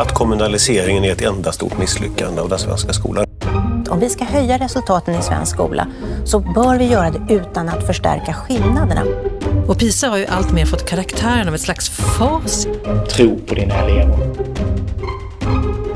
att kommunaliseringen är ett enda stort misslyckande av den svenska skolan. Om vi ska höja resultaten i svensk skola så bör vi göra det utan att förstärka skillnaderna. Och PISA har ju alltmer fått karaktären av ett slags fas. Tro på dina elever.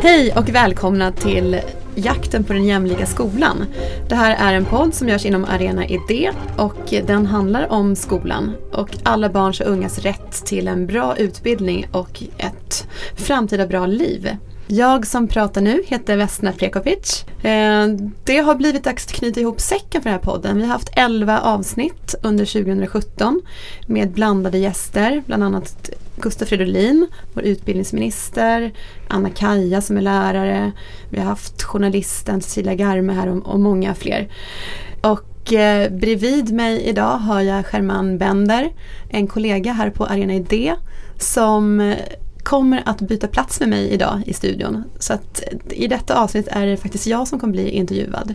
Hej och välkomna till Jakten på den jämlika skolan. Det här är en podd som görs inom Arena Idé och den handlar om skolan och alla barns och ungas rätt till en bra utbildning och ett framtida bra liv. Jag som pratar nu heter Vesna Prekopic. Eh, det har blivit dags att knyta ihop säcken för den här podden. Vi har haft 11 avsnitt under 2017 med blandade gäster, bland annat Gustaf Fridolin, vår utbildningsminister, Anna-Kaja som är lärare, vi har haft journalisten Cecilia Garme här och, många fler. Och eh, bredvid mig idag har jag German Bender, en kollega här på Arena Idé som kommer att byta plats med mig idag i studion. Så att i detta avsnitt är det faktiskt jag som kommer bli intervjuad.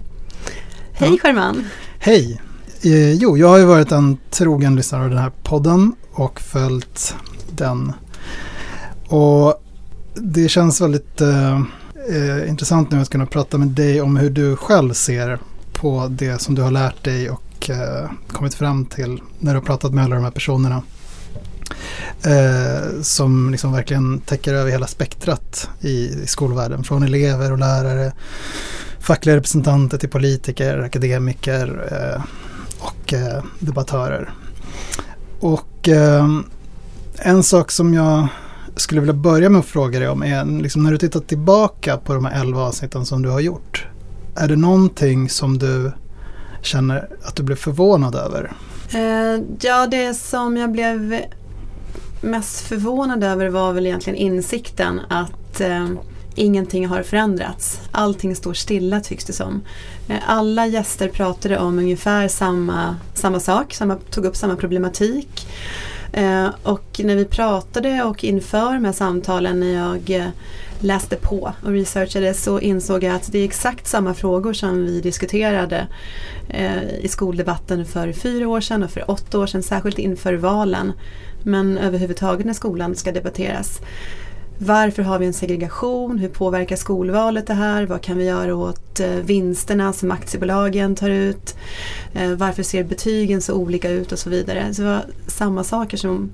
Hej ja. German! Hej! Eh, jo, jag har ju varit en trogen lyssnare av den här podden och följt den. Och det känns väldigt eh, eh, intressant nu att kunna prata med dig om hur du själv ser på det som du har lärt dig och eh, kommit fram till när du har pratat med alla de här personerna. Eh, som liksom verkligen täcker över hela spektrat i, i skolvärlden. Från elever och lärare, fackliga representanter till politiker, akademiker eh, och eh, debattörer. Och eh, en sak som jag skulle vilja börja med att fråga dig om är liksom när du tittar tillbaka på de här elva avsnitten som du har gjort. Är det någonting som du känner att du blev förvånad över? Eh, ja, det som jag blev mest förvånad över var väl egentligen insikten att eh, ingenting har förändrats. Allting står stilla tycks det som. Eh, alla gäster pratade om ungefär samma, samma sak, samma, tog upp samma problematik. Eh, och när vi pratade och inför de här samtalen när jag eh, läste på och researchade så insåg jag att det är exakt samma frågor som vi diskuterade eh, i skoldebatten för fyra år sedan och för åtta år sedan, särskilt inför valen. Men överhuvudtaget när skolan ska debatteras. Varför har vi en segregation? Hur påverkar skolvalet det här? Vad kan vi göra åt eh, vinsterna som aktiebolagen tar ut? Eh, varför ser betygen så olika ut och så vidare. Så det var samma saker som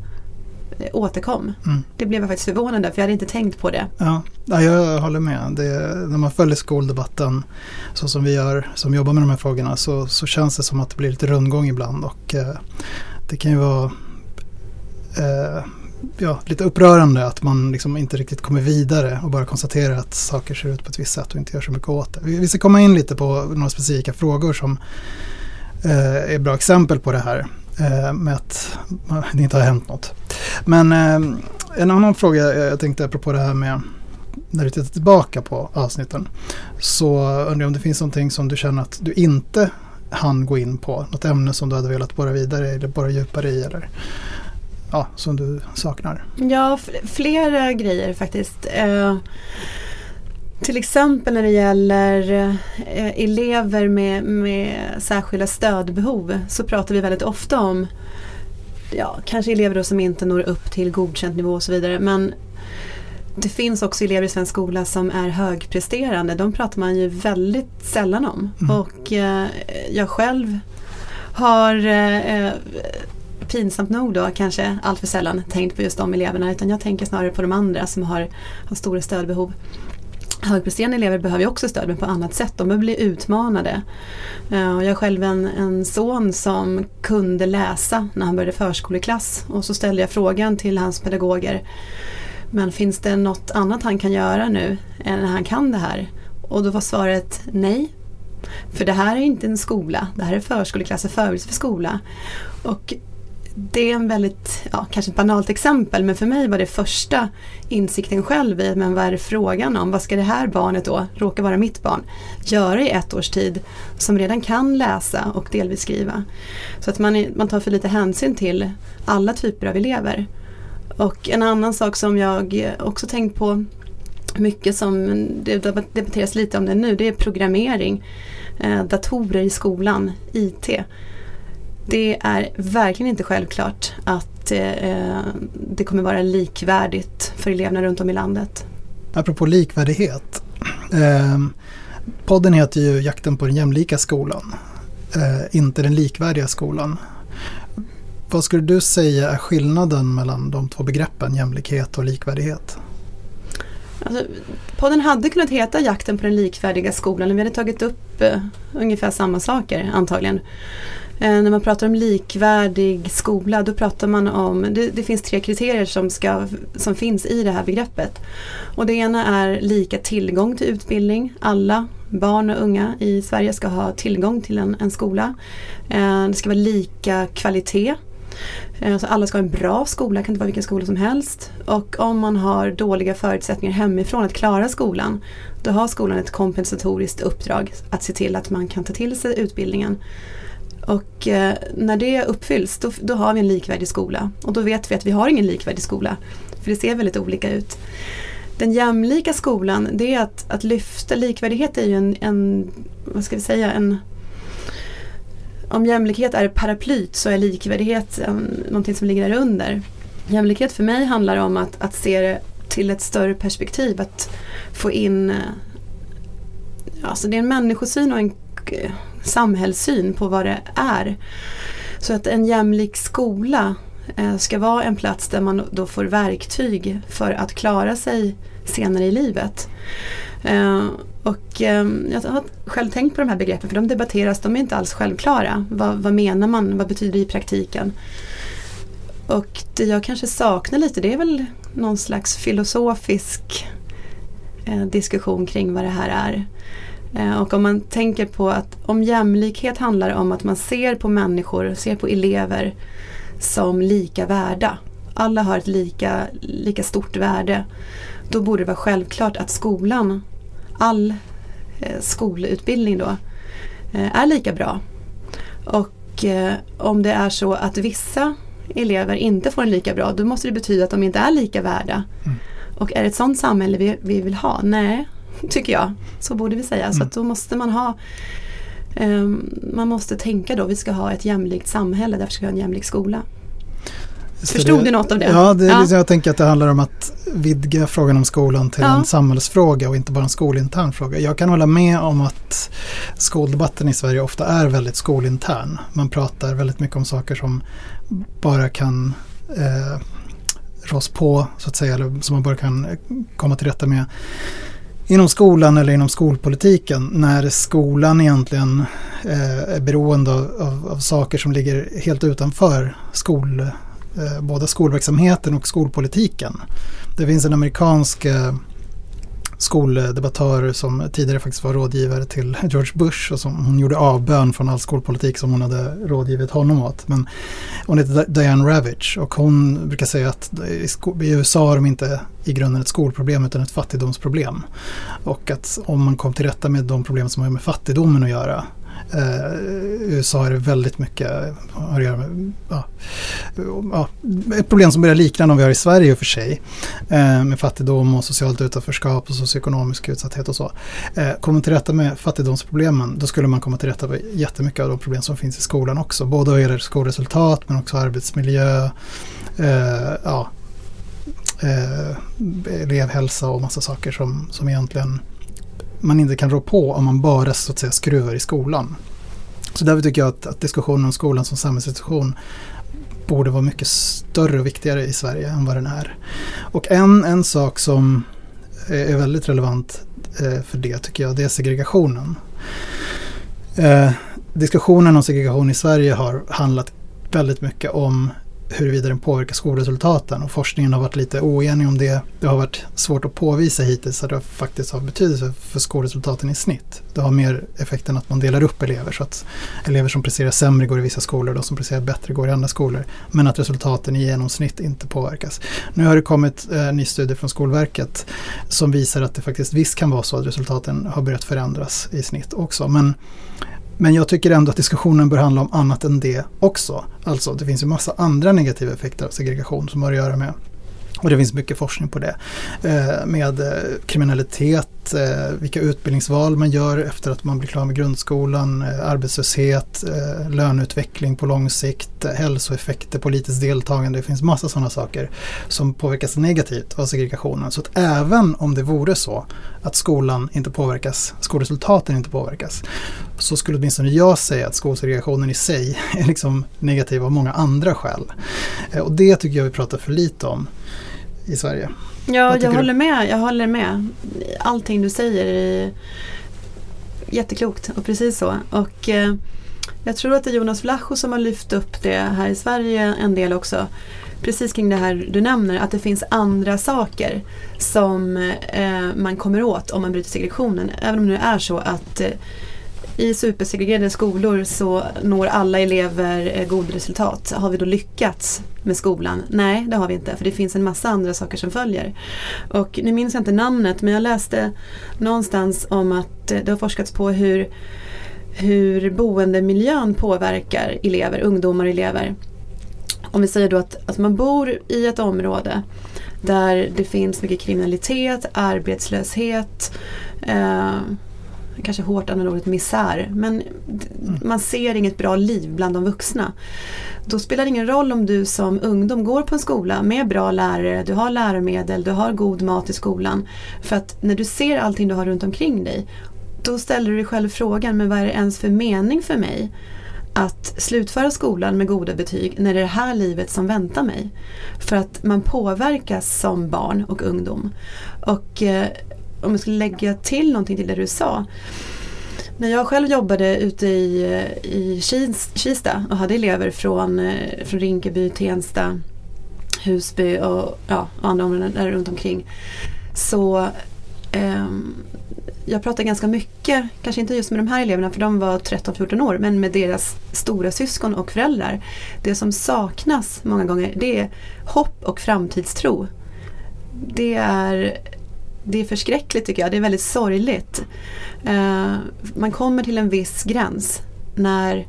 eh, återkom. Mm. Det blev jag faktiskt förvånad för jag hade inte tänkt på det. Ja, jag håller med. Det, när man följer skoldebatten så som vi gör som jobbar med de här frågorna så, så känns det som att det blir lite rundgång ibland och eh, det kan ju vara eh, ja, lite upprörande att man liksom inte riktigt kommer vidare och bara konstaterar att saker ser ut på ett visst sätt och inte gör så mycket åt det. Vi ska komma in lite på några specifika frågor som eh, är bra exempel på det här eh, med att det inte har hänt något. Men eh, en annan fråga jag tänkte apropå det här med när du tittar tillbaka på avsnitten så undrar jag om det finns någonting som du känner att du inte hann gå in på, något ämne som du hade velat borra vidare eller borra djupare i eller ja, som du saknar? Ja, flera grejer faktiskt. Eh, till exempel när det gäller eh, elever med, med särskilda stödbehov så pratar vi väldigt ofta om ja, kanske elever som inte når upp till godkänt nivå och så vidare. Men det finns också elever i svensk skola som är högpresterande. De pratar man ju väldigt sällan om. Mm. Och eh, jag själv har eh, pinsamt nog då kanske allt för sällan tänkt på just de eleverna utan jag tänker snarare på de andra som har, har stora stödbehov. Högpresterande elever behöver ju också stöd men på annat sätt. De behöver bli utmanade. Eh, jag har själv en, en son som kunde läsa när han började förskoleklass och så ställde jag frågan till hans pedagoger men finns det något annat han kan göra nu än när han kan det här? Och då var svaret nej. För det här är inte en skola, det här är förskoleklass och förberedelse för skola. Och det är en väldigt, ja, kanske ett banalt exempel men för mig var det första insikten själv i men vad är det frågan om? Vad ska det här barnet då, råkar vara mitt barn, göra i ett års tid som redan kan läsa och delvis skriva. Så att man, man tar för lite hänsyn till alla typer av elever. Och en annan sak som jag också tänkt på mycket som det debatteras lite om det nu, det är programmering, eh, datorer i skolan, IT det är verkligen inte självklart att eh, det kommer vara likvärdigt för eleverna runt om i landet. apropå likvärdighet. Eh, podden heter ju Jakten på den jämlika skolan, eh, inte den likvärdiga skolan. Vad skulle du säga är skillnaden mellan de två begreppen jämlikhet och likvärdighet? Alltså, podden hade kunnat heta Jakten på den likvärdiga skolan. Vi hade tagit upp eh, ungefär samma saker antagligen. Eh, när man pratar om likvärdig skola då pratar man om, det, det, finns tre kriterier som, ska, som finns i det här begreppet. Och det ena är lika tillgång till utbildning. Alla barn och unga i Sverige ska ha tillgång till en, en skola. Eh, det ska vara lika kvalitet. Eh, så alla ska ha en bra skola, det kan inte vara vilken skola som helst. Och om man har dåliga förutsättningar hemifrån att klara skolan då har skolan ett kompensatoriskt uppdrag att se till att man kan ta till sig utbildningen. Och eh, när det uppfylls då, då, har vi en likvärdig skola. Och då vet vi att vi har ingen likvärdig skola. För det ser väldigt olika ut. Den jämlika skolan det är att, att lyfta, likvärdighet är ju en, en, vad ska vi säga, en om jämlikhet är paraplyt så är likvärdighet um, någonting som ligger där under. Jämlikhet för mig handlar om att, att se det till ett större perspektiv, att få in eh, Alltså det är en människosyn och en eh, samhällssyn på vad det är. Så att en jämlik skola eh, ska vara en plats där man då får verktyg för att klara sig senare i livet. Eh, och eh, jag har själv tänkt på de här begreppen för de debatteras, de är inte alls självklara. Vad, vad menar man, vad betyder det i praktiken? Och det jag kanske saknar lite det är väl någon slags filosofisk diskussion kring vad det här är. Eh, och om man tänker på att om jämlikhet handlar om att man ser på människor, ser på elever som lika värda. Alla har ett lika, lika stort värde. Då borde det vara självklart att skolan, all eh, skolutbildning då, eh, är lika bra. Och om det är så att vissa elever inte får en lika bra, då måste det betyda att de inte är lika värda. Mm. Och är det ett sådant samhälle vi, vi vill ha? Nej, tycker jag. Så borde vi säga. Mm. Så då måste man ha um, Man måste tänka då, vi ska ha ett jämlikt samhälle, därför ska vi ha en jämlik skola. Förstod du något av det? Ja, det, ja. Liksom, jag tänker att det handlar om att vidga frågan om skolan till ja. en samhällsfråga och inte bara en skolintern fråga. Jag kan hålla med om att skoldebatten i Sverige ofta är väldigt skolintern. Man pratar väldigt mycket om saker som bara kan eh, ros på, så att säga, eller som man bara kan komma till rätta med inom skolan eller inom skolpolitiken när skolan egentligen eh, är beroende av, av, av, saker som ligger helt utanför skol, eh, både skolverksamheten och skolpolitiken. Det finns en amerikansk eh, skoldebattör som tidigare faktiskt var rådgivare till George Bush och som hon gjorde avbön från all skolpolitik som hon hade rådgivit honom åt. Men hon heter Diane Ravitch och hon brukar säga att i USA har de inte i grunden ett skolproblem utan ett fattigdomsproblem. Och att om man kom till rätta med de problem som har med fattigdomen att göra Eh, USA är det väldigt mycket har att göra med ja, ja, ett problem som börjar likna de vi har i Sverige i och för sig. Eh, med fattigdom och socialt utanförskap och socioekonomisk utsatthet och så. Eh, kommer till rätta med fattigdomsproblemen då skulle man komma till rätta med jättemycket av de problem som finns i skolan också. Både vad gäller skolresultat men också arbetsmiljö. Eh, ja, eh, elevhälsa och massa saker som, som egentligen man inte kan rå på om man bara så att säga skruvar i skolan. Så därför tycker jag att, att diskussionen om skolan som samhällsinstitution borde vara mycket större och viktigare i Sverige än vad den är. Och en, en sak som är väldigt relevant eh, för det tycker jag, det är segregationen. Eh, diskussionen om segregation i Sverige har handlat väldigt mycket om huruvida den påverkar skolresultaten och forskningen har varit lite oenig om det. Det har varit svårt att påvisa hittills att det faktiskt har betydelse för skolresultaten i snitt. Det har mer effekten att man delar upp elever så att elever som presterar sämre går i vissa skolor och de som presterar bättre går i andra skolor. Men att resultaten i genomsnitt inte påverkas. Nu har det kommit en ny studie från Skolverket som visar att det faktiskt visst kan vara så att resultaten har börjat förändras i snitt också. Men men jag tycker ändå att diskussionen bör handla om annat än det också. Alltså det finns ju massa andra negativa effekter av segregation som har att göra med och det finns mycket forskning på det. Eh, med eh, kriminalitet, eh, vilka utbildningsval man gör efter att man blir klar med grundskolan, eh, arbetslöshet, eh, löneutveckling på lång sikt, eh, hälsoeffekter, politiskt deltagande. Det finns massa sådana saker som påverkas negativt av segregationen. Så att även om det vore så att skolan inte påverkas, skolresultaten inte påverkas, så skulle åtminstone jag säga att skolsegregationen i sig är liksom negativ av många andra skäl. Eh, och det tycker jag vi pratar för lite om i Sverige. Ja, jag håller med. Jag håller med. Allting du säger är jätteklokt och precis så. Och eh, jag tror att det är Jonas Vlacho som har lyft upp det här i Sverige en del också. Precis kring det här du nämner, att det finns andra saker som eh, man kommer åt om man bryter segregationen. Även om det är så att eh, i supersegregerade skolor så når alla elever eh, goda resultat. Har vi då lyckats med skolan? Nej, det har vi inte för det finns en massa andra saker som följer. Och nu minns jag inte namnet men jag läste någonstans om att eh, det har forskats på hur, hur boendemiljön påverkar elever, ungdomar och elever. Om vi säger då att, att man bor i ett område där det finns mycket kriminalitet, arbetslöshet, eh, kanske hårt använder ordet misär, men man ser inget bra liv bland de vuxna. Då spelar det ingen roll om du som ungdom går på en skola med bra lärare, du har läromedel, du har god mat i skolan. För att när du ser allting du har runt omkring dig, då ställer du dig själv frågan, men vad är det ens för mening för mig? att slutföra skolan med goda betyg när det är det här livet som väntar mig. För att man påverkas som barn och ungdom. Och eh, om jag skulle lägga till någonting till det du sa. När jag själv jobbade ute i, i Kista och hade elever från, eh, från Rinkeby, Tensta, Husby och, ja, andra områden där runt omkring. Så eh, jag pratade ganska mycket, kanske inte just med de här eleverna för de var 13-14 år, men med deras stora syskon och föräldrar. Det som saknas många gånger det är hopp och framtidstro. Det är det är förskräckligt tycker jag. Det är väldigt sorgligt. Uh, man kommer till en viss gräns när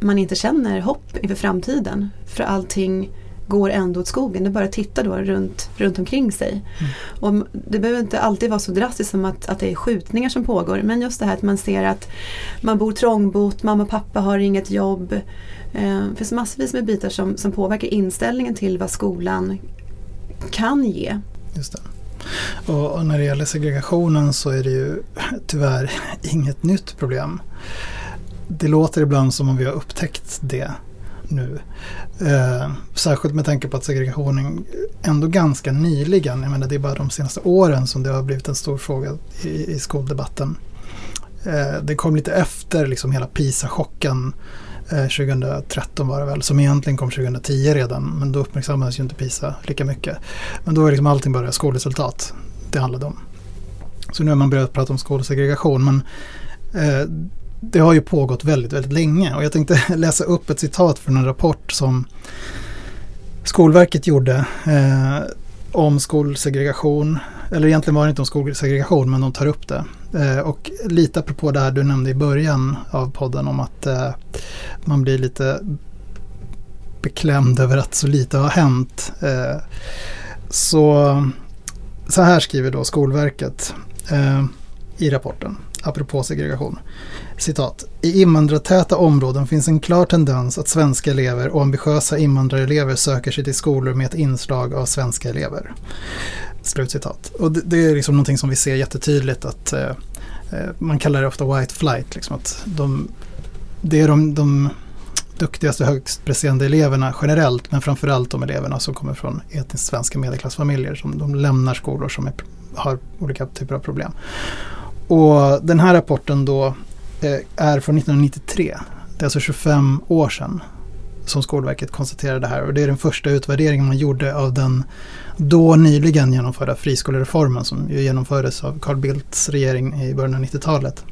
man inte känner hopp inför framtiden. För allting går ändå åt skogen. Det är bara att titta då runt, runt omkring sig. Mm. Och det behöver inte alltid vara så drastiskt som att, att det är skjutningar som pågår. Men just det här att man ser att man bor trångbott, mamma och pappa har inget jobb. Eh, det finns massvis med bitar som, som påverkar inställningen till vad skolan kan ge. Just det. Och, när det gäller segregationen så är det ju tyvärr inget nytt problem. Det låter ibland som om vi har upptäckt det nu. Eh, särskilt med tanke på att segregationen ändå ganska nyligen, jag menar det är bara de senaste åren som det har blivit en stor fråga i, i skoldebatten. Eh, det kom lite efter liksom hela PISA-chocken Eh, 2013 var det väl, som egentligen kom 2010 redan, men då uppmärksammades ju inte PISA lika mycket. Men då var liksom allting bara skolresultat det handlade om. Så nu har man börjat prata om skolsegregation, men eh, det har ju pågått väldigt, väldigt länge. Och jag tänkte läsa upp ett citat från en rapport som Skolverket gjorde eh, om skolsegregation. Eller egentligen var det inte om skolsegregation, men de tar upp det. Eh, och lite apropå det här du nämnde i början av podden om att eh, man blir lite beklämd över att så lite har hänt. Eh, så, så här skriver då Skolverket eh, i rapporten, apropå segregation. Citat. I invandrartäta områden finns en klar tendens att svenska elever och ambitiösa invandrarelever söker sig till skolor med ett inslag av svenska elever. Slutcitat. Och det, det är liksom någonting som vi ser jättetydligt att eh, eh, man kallar det ofta white flight. Liksom att de, det är de, de duktigaste högst presterande eleverna generellt men framförallt de eleverna som kommer från etniskt svenska medelklassfamiljer som de lämnar skolor som är, har olika typer av problem. Och den här rapporten då Eh, är från 1993. Det är alltså 25 år sedan som Skolverket konstaterade det här och det är den första utvärderingen man gjorde av den då nyligen genomförda friskolereformen som ju genomfördes av Carl Bildts regering i början av 90-talet.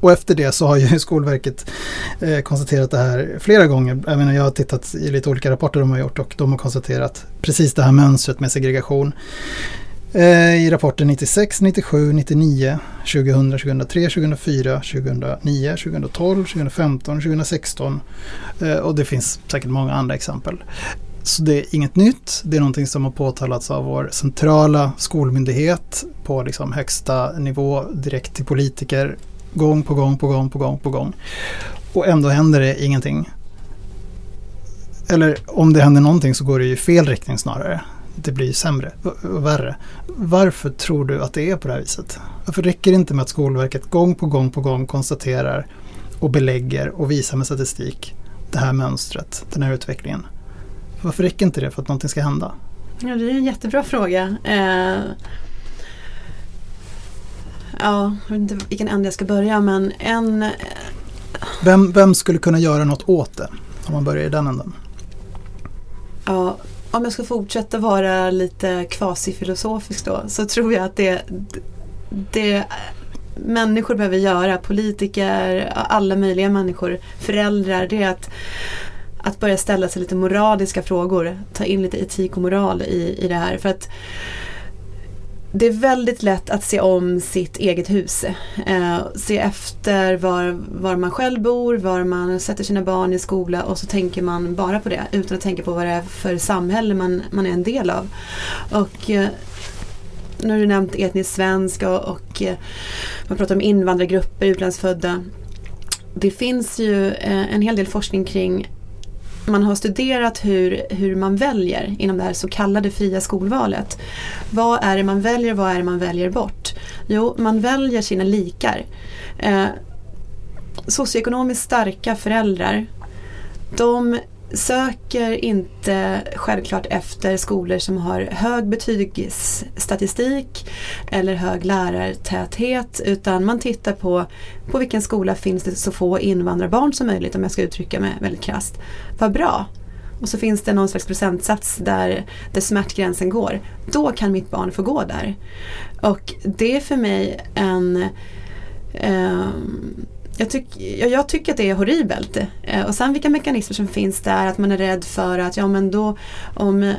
Och efter det så har ju Skolverket eh, konstaterat det här flera gånger. jag menar jag har tittat i lite olika rapporter de har gjort och de har konstaterat precis det här mönstret med segregation. Eh, I rapporten 96, 97, 99, 2000, 2003, 2004, 2009, 2012, 2015, 2016 och det finns säkert många andra exempel. Så det är inget nytt. Det är någonting som har påtalats av vår centrala skolmyndighet på liksom högsta nivå direkt till politiker gång på gång på gång på gång på gång. Och ändå händer det ingenting. Eller om det händer någonting så går det i fel riktning snarare. Det blir sämre och värre. Varför tror du att det är på det här viset? Varför räcker det inte med att Skolverket gång på gång på gång konstaterar och belägger och visar med statistik det här mönstret, den här utvecklingen? Varför räcker inte det för att någonting ska hända? Ja, det är en jättebra fråga. Eh, ja, jag vet inte vilken ände jag ska börja men en... Vem, vem skulle kunna göra något åt det? Om man börjar i den änden. Ja, om jag ska fortsätta vara lite kvasifilosofisk då så tror jag att det, det människor behöver göra, politiker, alla möjliga människor, föräldrar, det är att, att börja ställa sig lite moraliska frågor. Ta in lite etik och moral i, i det här. För att det är väldigt lätt att se om sitt eget hus. Eh, se efter var, var man själv bor, var man sätter sina barn i skola och så tänker man bara på det utan att tänka på vad det är för samhälle man, man är en del av. Och eh, nu har du nämnt etnisk svensk och, och eh, man pratar om invandrargrupper, utlandsfödda. Det finns ju eh, en hel del forskning kring man har studerat hur, hur man väljer inom det här så kallade fria skolvalet. Vad är det man väljer, vad är det man väljer bort? Jo, man väljer sina likar. Eh, socioekonomiskt starka föräldrar de söker inte självklart efter skolor som har hög betygsstatistik eller hög lärartäthet utan man tittar på på vilken skola finns det så få invandrarbarn som möjligt om jag ska uttrycka mig väldigt krasst. Vad bra! Och så finns det någon slags procentsats där, där smärtgränsen går. Då kan mitt barn få gå där. Och det är för mig en um, jag, tyck, jag, jag, tycker att det är horribelt. Eh, och sen vilka mekanismer som finns där, att man är rädd för att ja men då om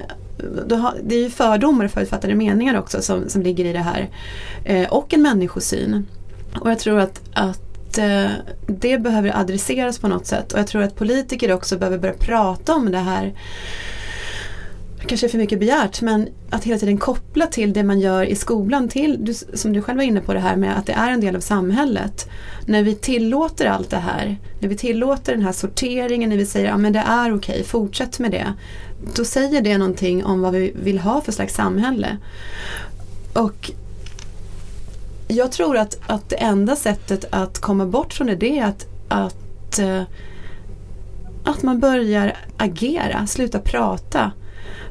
då har, det är ju fördomar och förutfattade meningar också som, som ligger i det här. Eh, och en människosyn. Och jag tror att, att eh, det behöver adresseras på något sätt. Och jag tror att politiker också behöver börja prata om det här kanske är för mycket begärt men att hela tiden koppla till det man gör i skolan till, som du själv var inne på det här med att det är en del av samhället. När vi tillåter allt det här, när vi tillåter den här sorteringen, när vi säger att ja, det är okej, fortsätt med det. Då säger det någonting om vad vi vill ha för slags samhälle. Och jag tror att, att det enda sättet att komma bort från det, det är att, att, eh, att man börjar agera, sluta prata.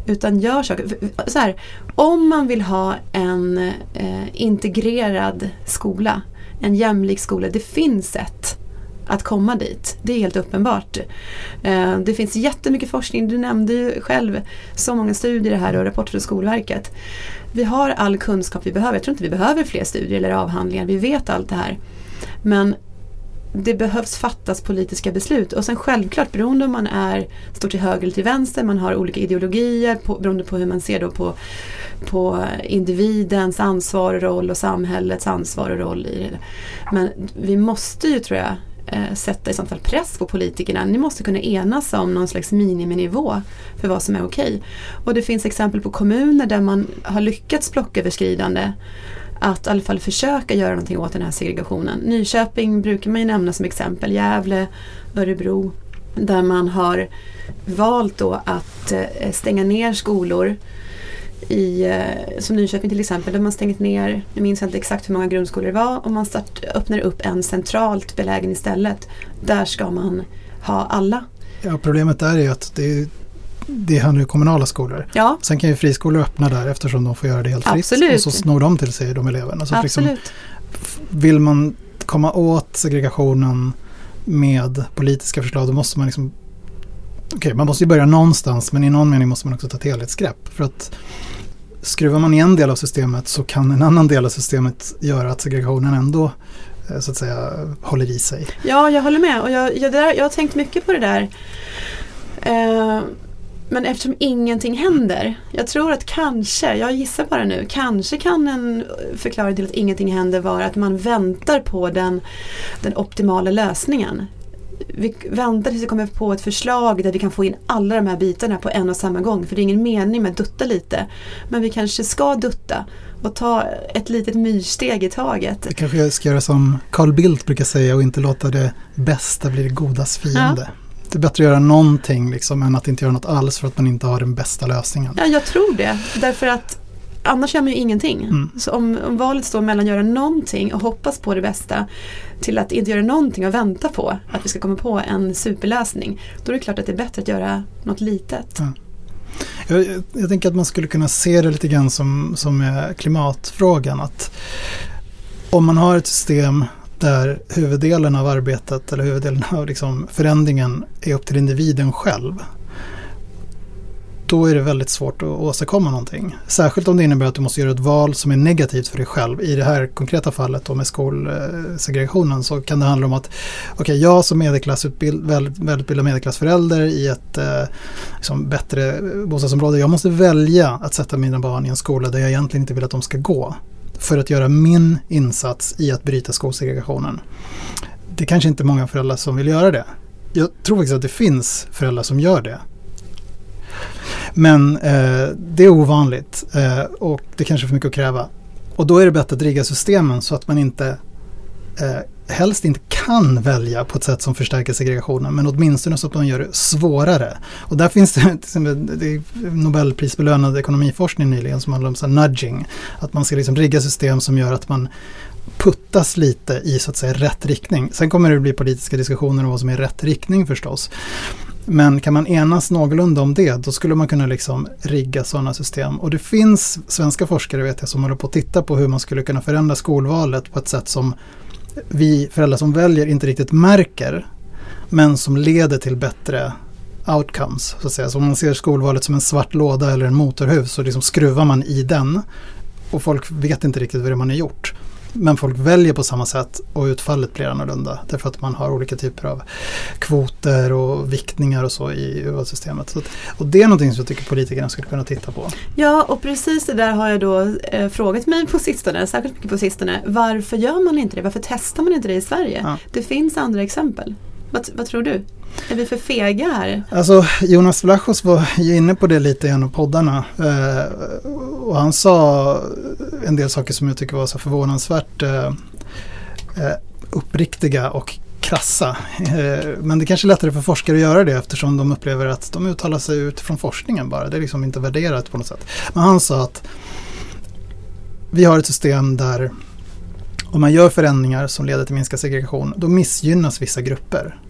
Utan gör saker. Så här, om man vill ha en eh, integrerad skola, en jämlik skola, det finns sätt att komma dit. Det är helt uppenbart. Eh, det finns jättemycket forskning, du nämnde ju själv så många studier här och rapporter från Skolverket. Vi har all kunskap vi behöver. Jag tror inte vi behöver fler studier eller avhandlingar, vi vet allt det här. Men det behövs fattas politiska beslut och sen självklart beroende om man är står till höger eller till vänster, man har olika ideologier på, beroende på hur man ser då på, på individens ansvar och roll och samhällets ansvar och roll i det. Men vi måste ju tror jag eh, sätta i sånt fall press på politikerna. Ni måste kunna enas om någon slags miniminivå för vad som är okej. Och det finns exempel på kommuner där man har lyckats blocköverskridande att i alla fall försöka göra någonting åt den här segregationen. Nyköping brukar man ju nämna som exempel, Gävle, Örebro där man har valt då att eh, stänga ner skolor i, eh, som Nyköping till exempel, där man stängt ner, jag minns inte exakt hur många grundskolor det var, och man start, öppnar upp en centralt belägen istället. Där ska man ha alla. Ja, problemet där är ju att det är det handlar ju kommunala skolor. Ja. Sen kan ju friskolor öppna där eftersom de får göra det helt fritt. Absolut. Och så snor de till sig de eleverna. Så liksom, Absolut. Liksom, vill man komma åt segregationen med politiska förslag då måste man liksom Okej, man måste ju börja någonstans men i någon mening måste man också ta ett helhetsgrepp. För att skruvar man i en del av systemet så kan en annan del av systemet göra att segregationen ändå eh, så att säga håller i sig. Ja, jag håller med och jag, jag, jag har tänkt mycket på det där. Uh, men eftersom ingenting händer, jag tror att kanske, jag gissar bara nu, kanske kan en förklaring till att ingenting händer vara att man väntar på den, den optimala lösningen. vi väntar tills vi kommer på ett förslag där vi kan få in alla de här bitarna på en och samma gång. För det är ingen mening med att dutta lite. Men vi kanske ska dutta och ta ett litet myrsteg i taget. Vi kanske ska göra som Carl Bildt brukar säga och inte låta det bästa bli det godas fiende. Ja. Det är bättre att göra någonting liksom, än att inte göra något alls för att man inte har den bästa lösningen. Ja, jag tror det. Därför att annars gör man ju ingenting. Mm. Så om, om, valet står mellan att göra någonting och hoppas på det bästa till att inte göra någonting och vänta på att vi ska komma på en superlösning. Då är det klart att det är bättre att göra något litet. Ja. Jag, jag, tänker att man skulle kunna se det lite grann som, som klimatfrågan. Att om man har ett system där huvuddelen av arbetet eller huvuddelen av liksom förändringen är upp till individen själv då är det väldigt svårt att åstadkomma någonting. Särskilt om det innebär att du måste göra ett val som är negativt för dig själv. I det här konkreta fallet då med skolsegregationen så kan det handla om att okay, jag som medelklassutbild, välutbildad medelklassförälder i ett eh, liksom bättre bostadsområde, jag måste välja att sätta mina barn i en skola där jag egentligen inte vill att de ska gå. För att göra min insats i att bryta skolsegregationen. Det är kanske inte många föräldrar som vill göra det. Jag tror faktiskt att det finns föräldrar som gör det. Men eh, det är ovanligt eh, och det kanske är för mycket att kräva. Och då är det bättre att rigga systemen så att man inte eh, helst inte kan välja på ett sätt som förstärker segregationen men åtminstone så att man gör det svårare. Och där finns det, det Nobelprisbelönad ekonomiforskning nyligen som handlar om så nudging. Att man ska liksom rigga system som gör att man puttas lite i så att säga rätt riktning. Sen kommer det bli politiska diskussioner om vad som är rätt riktning förstås. Men kan man enas någorlunda om det, då skulle man kunna liksom rigga sådana system. Och det finns svenska forskare vet jag som håller på att titta på hur man skulle kunna förändra skolvalet på ett sätt som vi föräldrar som väljer inte riktigt märker. Men som leder till bättre outcomes. Så att säga. Så om man ser skolvalet som en svart låda eller en motorhuv så liksom skruvar man i den. Och folk vet inte riktigt vad det man har gjort. Men folk väljer på samma sätt och utfallet blir annorlunda. Därför att man har olika typer av kvoter och viktningar och så i urvalssystemet. Så och det är någonting som jag tycker politikerna skulle kunna titta på. Ja, och precis det där har jag då eh, frågat mig på sistone, särskilt mycket på sistone. Varför gör man inte det? Varför testar man inte det i Sverige? Ja. Det finns andra exempel. Vad, vad tror du? Är vi för fega här? Alltså Jonas Vlachos var ju inne på det lite i en av poddarna. Eh, och han sa en del saker som jag tycker var så förvånansvärt eh, eh uppriktiga och krassa. Eh, men det kanske är lättare för forskare att göra det eftersom de upplever att de uttalar sig utifrån forskningen bara. Det är liksom inte värderat på något sätt. Men han sa att vi har ett system där om man gör förändringar som leder till minskad segregation, då missgynnas vissa grupper.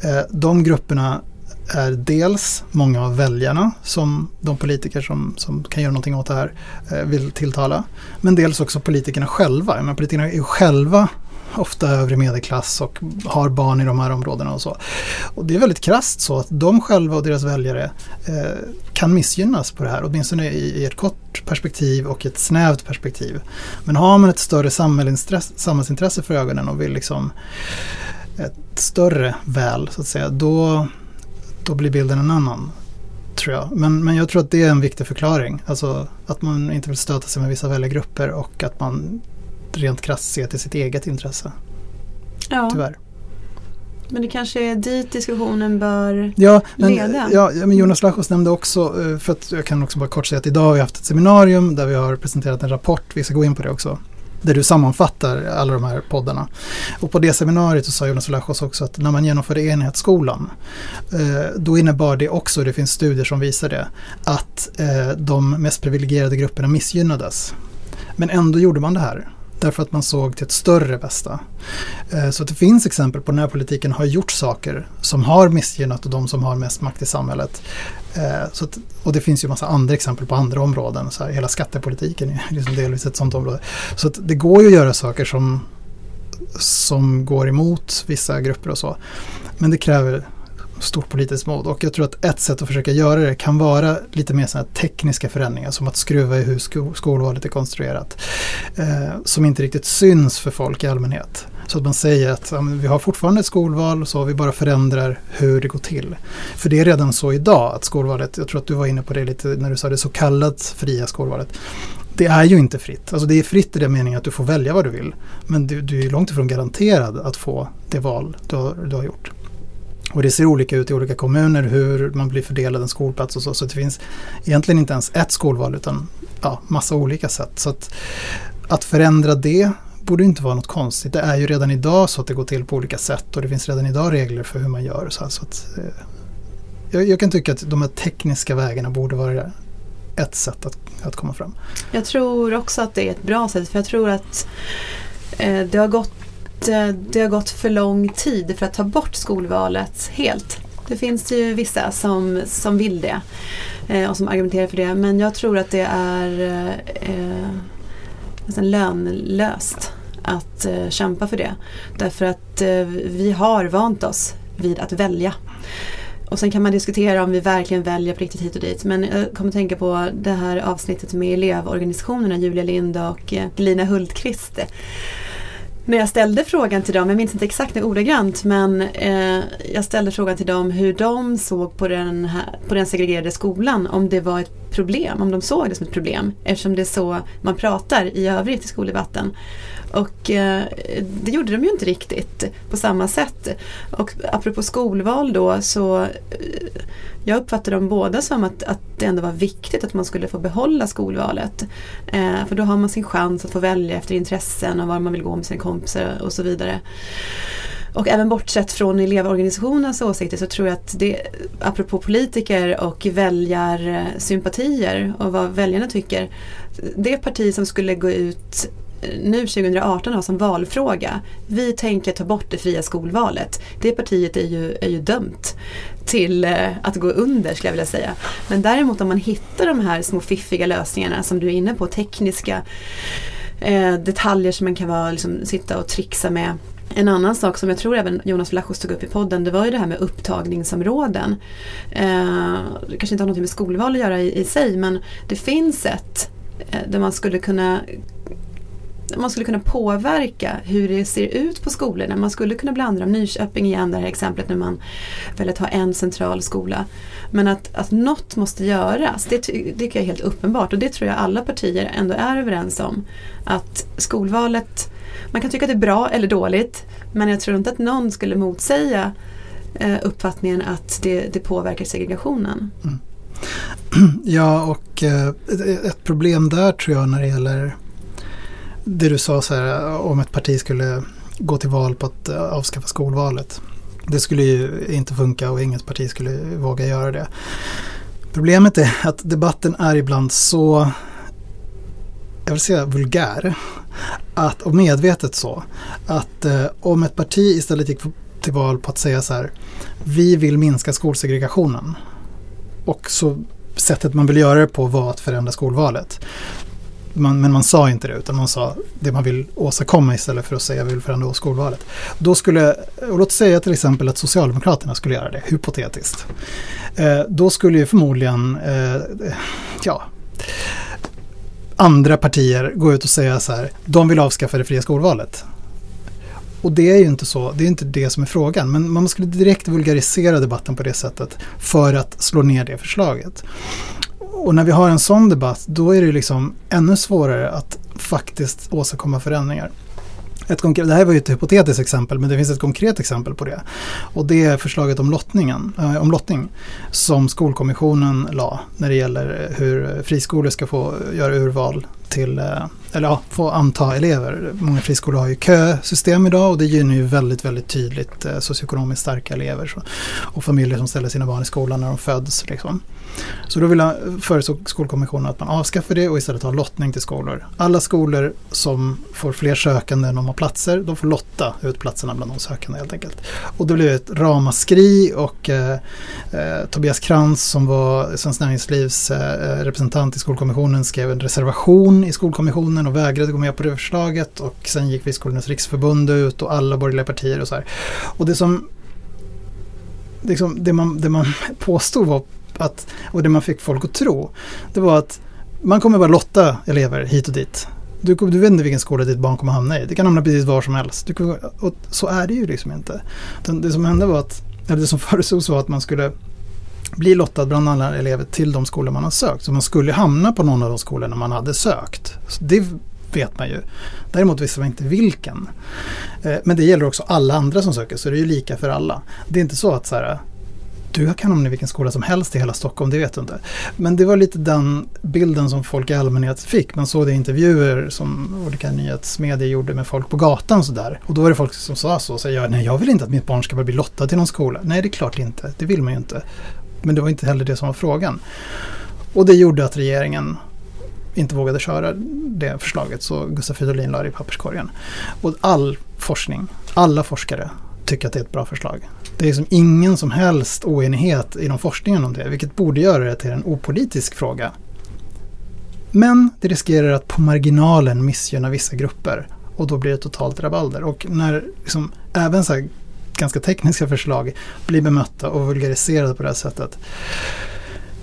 Eh, de grupperna är dels många av väljarna som de politiker som, som kan göra någonting åt det här eh, vill tilltala. Men dels också politikerna själva. Men politikerna är ju själva ofta övre medelklass och har barn i de här områdena och så. Och det är väldigt krast så att de själva och deras väljare eh, kan missgynnas på det här, åtminstone i, i ett kort perspektiv och ett snävt perspektiv. Men har man ett större samhällsintresse för ögonen och vill liksom ett större väl så att säga, då, då blir bilden en annan. Tror jag. Men, men jag tror att det är en viktig förklaring. Alltså att man inte vill stöta sig med vissa väljargrupper och att man rent krasst ser till sitt eget intresse. Ja. Tyvärr. Men det kanske är dit diskussionen bör ja, men, leda? Ja, men Jonas Lachos nämnde också, eh, för att jag kan också bara kort säga att idag har vi haft ett seminarium där vi har presenterat en rapport, vi ska gå in på det också, där du sammanfattar alla de här poddarna. Och på det seminariet så sa Jonas Lachos också att när man genomförde enhetsskolan eh, då innebar det också, det finns studier som visar det, att eh, de mest privilegierade grupperna missgynnades. Men ändå gjorde man det här. Därför att man såg till ett större bästa. Eh, så det finns exempel på när politiken har gjort saker som har missgynnat de som har mest makt i samhället. Eh, så att, och det finns ju massa andra exempel på andra områden. Så här, hela skattepolitiken är liksom delvis ett sånt område. Så att det går ju att göra saker som, som går emot vissa grupper och så. Men det kräver stort politiskt mod. Och jag tror att ett sätt att försöka göra det kan vara lite mer sådana tekniska förändringar som att skruva i hur sko skolvalet är konstruerat. Eh, som inte riktigt syns för folk i allmänhet. Så att man säger att ja, vi har fortfarande ett skolval så vi bara förändrar hur det går till. För det är redan så idag att skolvalet, jag tror att du var inne på det lite när du sa det så kallat fria skolvalet. Det är ju inte fritt. Alltså det är fritt i den meningen att du får välja vad du vill. Men du, du är långt ifrån garanterad att få det val du har, du har gjort. Och det ser olika ut i olika kommuner hur man blir fördelad en skolplats och så. Så det finns egentligen inte ens ett skolval utan ja, massa olika sätt. Så att, att förändra det borde inte vara något konstigt. Det är ju redan idag så att det går till på olika sätt och det finns redan idag regler för hur man gör. Så, här, så att, eh, jag, jag, kan tycka att de här tekniska vägarna borde vara ett sätt att, att komma fram. Jag tror också att det är ett bra sätt för jag tror att eh, det, har gått, Eh, det har gått för lång tid för att ta bort skolvalet helt. Det finns ju vissa som, som vill det eh, och som argumenterar för det men jag tror att det är eh, eh, nästan lönlöst att eh, kämpa för det. Därför att eh, vi har vant oss vid att välja. Och sen kan man diskutera om vi verkligen väljer på riktigt hit och dit. Men jag kommer att tänka på det här avsnittet med elevorganisationerna Julia Lind och Lina Hultqvist när jag ställde frågan till dem, jag minns inte exakt ordagrant, men eh, jag ställde frågan till dem hur de såg på den, här, på den segregerade skolan, om det var ett problem, om de såg det som ett problem, eftersom det är så man pratar i övrigt i skoldebatten. Och eh, det gjorde de ju inte riktigt på samma sätt. Och apropå skolval då så eh, jag uppfattade dem båda som att, att det ändå var viktigt att man skulle få behålla skolvalet. Eh, för då har man sin chans att få välja efter intressen och var man vill gå med sina kompisar och så vidare. Och även bortsett från elevorganisationens åsikter så tror jag att det, apropå politiker och väljarsympatier och vad väljarna tycker, det parti som skulle gå ut nu 2018 har som valfråga. Vi tänker ta bort det fria skolvalet. Det partiet är ju, är ju dömt till eh, att gå under skulle jag vilja säga. Men däremot om man hittar de här små fiffiga lösningarna som du är inne på, tekniska eh, detaljer som man kan vara, liksom, sitta och trixa med. En annan sak som jag tror även Jonas Vlachos tog upp i podden det var ju det här med upptagningsområden. Eh, det kanske inte har något med skolval att göra i, i sig men det finns ett eh, där man skulle kunna man skulle kunna påverka hur det ser ut på skolorna. Man skulle kunna blanda dem. Nyköping igen, det här exemplet när man väljer att ha en central skola. Men att, att något måste göras, det, det tycker jag är helt uppenbart och det tror jag alla partier ändå är överens om. Att skolvalet, man kan tycka att det är bra eller dåligt men jag tror inte att någon skulle motsäga eh, uppfattningen att det, det påverkar segregationen. Mm. Ja, och eh, ett problem där tror jag när det gäller det du sa så här, om ett parti skulle gå till val på att eh, avskaffa skolvalet. Det skulle ju inte funka och inget parti skulle våga göra det. Problemet är att debatten är ibland så, jag vill säga vulgär, att, och medvetet så, att eh, om ett parti istället gick till val på att säga så här, vi vill minska skolsegregationen. Och så sättet man vill göra det på var att förändra skolvalet man, men man sa inte det utan man sa det man vill åstadkomma istället för att säga vi vill förändra skolvalet. Då skulle, och låt säga till exempel att Socialdemokraterna skulle göra det, hypotetiskt. Eh, då skulle ju förmodligen, eh, ja, andra partier gå ut och säga så här, de vill avskaffa det fria skolvalet. Och det är ju inte så, det är inte det som är frågan. Men man skulle direkt vulgarisera debatten på det sättet för att slå ner det förslaget. Och när vi har en sån debatt då är det liksom ännu svårare att faktiskt åstadkomma förändringar. Ett konkret, det här var ju ett hypotetiskt exempel men det finns ett konkret exempel på det. Och det är förslaget om, lottningen, äh, om lottning som Skolkommissionen la när det gäller eh, hur friskolor ska få eh, göra urval till, eller ja, få anta elever. Många friskolor har ju kösystem idag och det gynnar ju väldigt, väldigt tydligt eh, socioekonomiskt starka elever och familjer som ställer sina barn i skolan när de föds. Liksom. Så då vill jag eh, föreslå Skolkommissionen att man avskaffar det och istället har lottning till skolor. Alla skolor som får fler sökande än de har platser, de får lotta ut platserna bland de sökande helt enkelt. Och då blev det ett ramaskri och eh, eh, Tobias Krantz som var Svenskt Näringslivs eh, eh representant i Skolkommissionen skrev en reservation i Skolkommissionen och vägrade gå med på det förslaget och sen gick Friskolornas riksförbund ut och alla borgerliga partier och så här. Och det som liksom, det, man, det man påstod var att, och det man fick folk att tro, det var att man kommer bara lotta elever hit och dit. Du, du vet inte vilken skola ditt barn kommer hamna i. Det kan hamna precis var som helst. Du, och så är det ju liksom inte. Det, det som hände var att, eller det som föreslogs var att man skulle bli lottad bland alla elever till de skolor man har sökt. Så man skulle hamna på någon av de skolorna man hade sökt. Så det vet man ju. Däremot visste man inte vilken. Eh, men det gäller också alla andra som söker, så det är ju lika för alla. Det är inte så att så här, du kan hamna i vilken skola som helst i hela Stockholm, det vet du inte. Men det var lite den bilden som folk i allmänhet fick. Man såg det i intervjuer som olika nyhetsmedier gjorde med folk på gatan och sådär. Och då var det folk som sa så, så jag, nej jag vill inte att mitt barn ska bli lottad till någon skola. Nej det är klart inte, det vill man ju inte. Men det var inte heller det som var frågan. Och det gjorde att regeringen inte vågade köra det förslaget så Gustav Fridolin la det i papperskorgen. Och all forskning, alla forskare tycker att det är ett bra förslag. Det är liksom ingen som helst oenighet inom forskningen om det, vilket borde göra det till en opolitisk fråga. Men det riskerar att på marginalen missgynna vissa grupper och då blir det totalt rabalder. Och när liksom, även så här ganska tekniska förslag blir bemötta och vulgariserade på det här sättet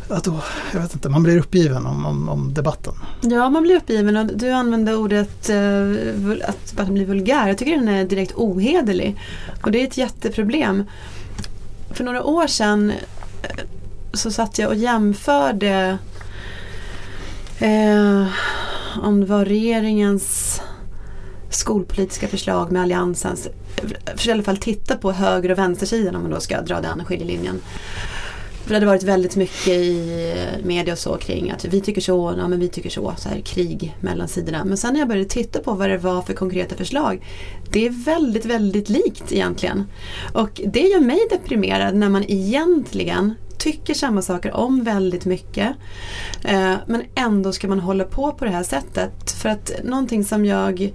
att då, jag vet inte, man blir uppgiven om, om, om, debatten. Ja, man blir uppgiven och du använder ordet uh, att, debatten bli vulgär. Jag tycker den är direkt ohederlig. Och det är ett jätteproblem. För några år sedan eh, så satt jag och jämförde uh, om det var regeringens skolpolitiska förslag med alliansens. För i alla fall titta på höger och vänstersidan om man då ska dra den skiljelinjen. För det hade varit väldigt mycket i eh, media och så kring att vi tycker så, ja men vi tycker så, så här krig mellan sidorna. Men sen när jag började titta på vad det var för konkreta förslag, det är väldigt, väldigt likt egentligen. Och det gör mig deprimerad när man egentligen tycker samma saker om väldigt mycket. Eh, men ändå ska man hålla på på det här sättet. För att någonting som jag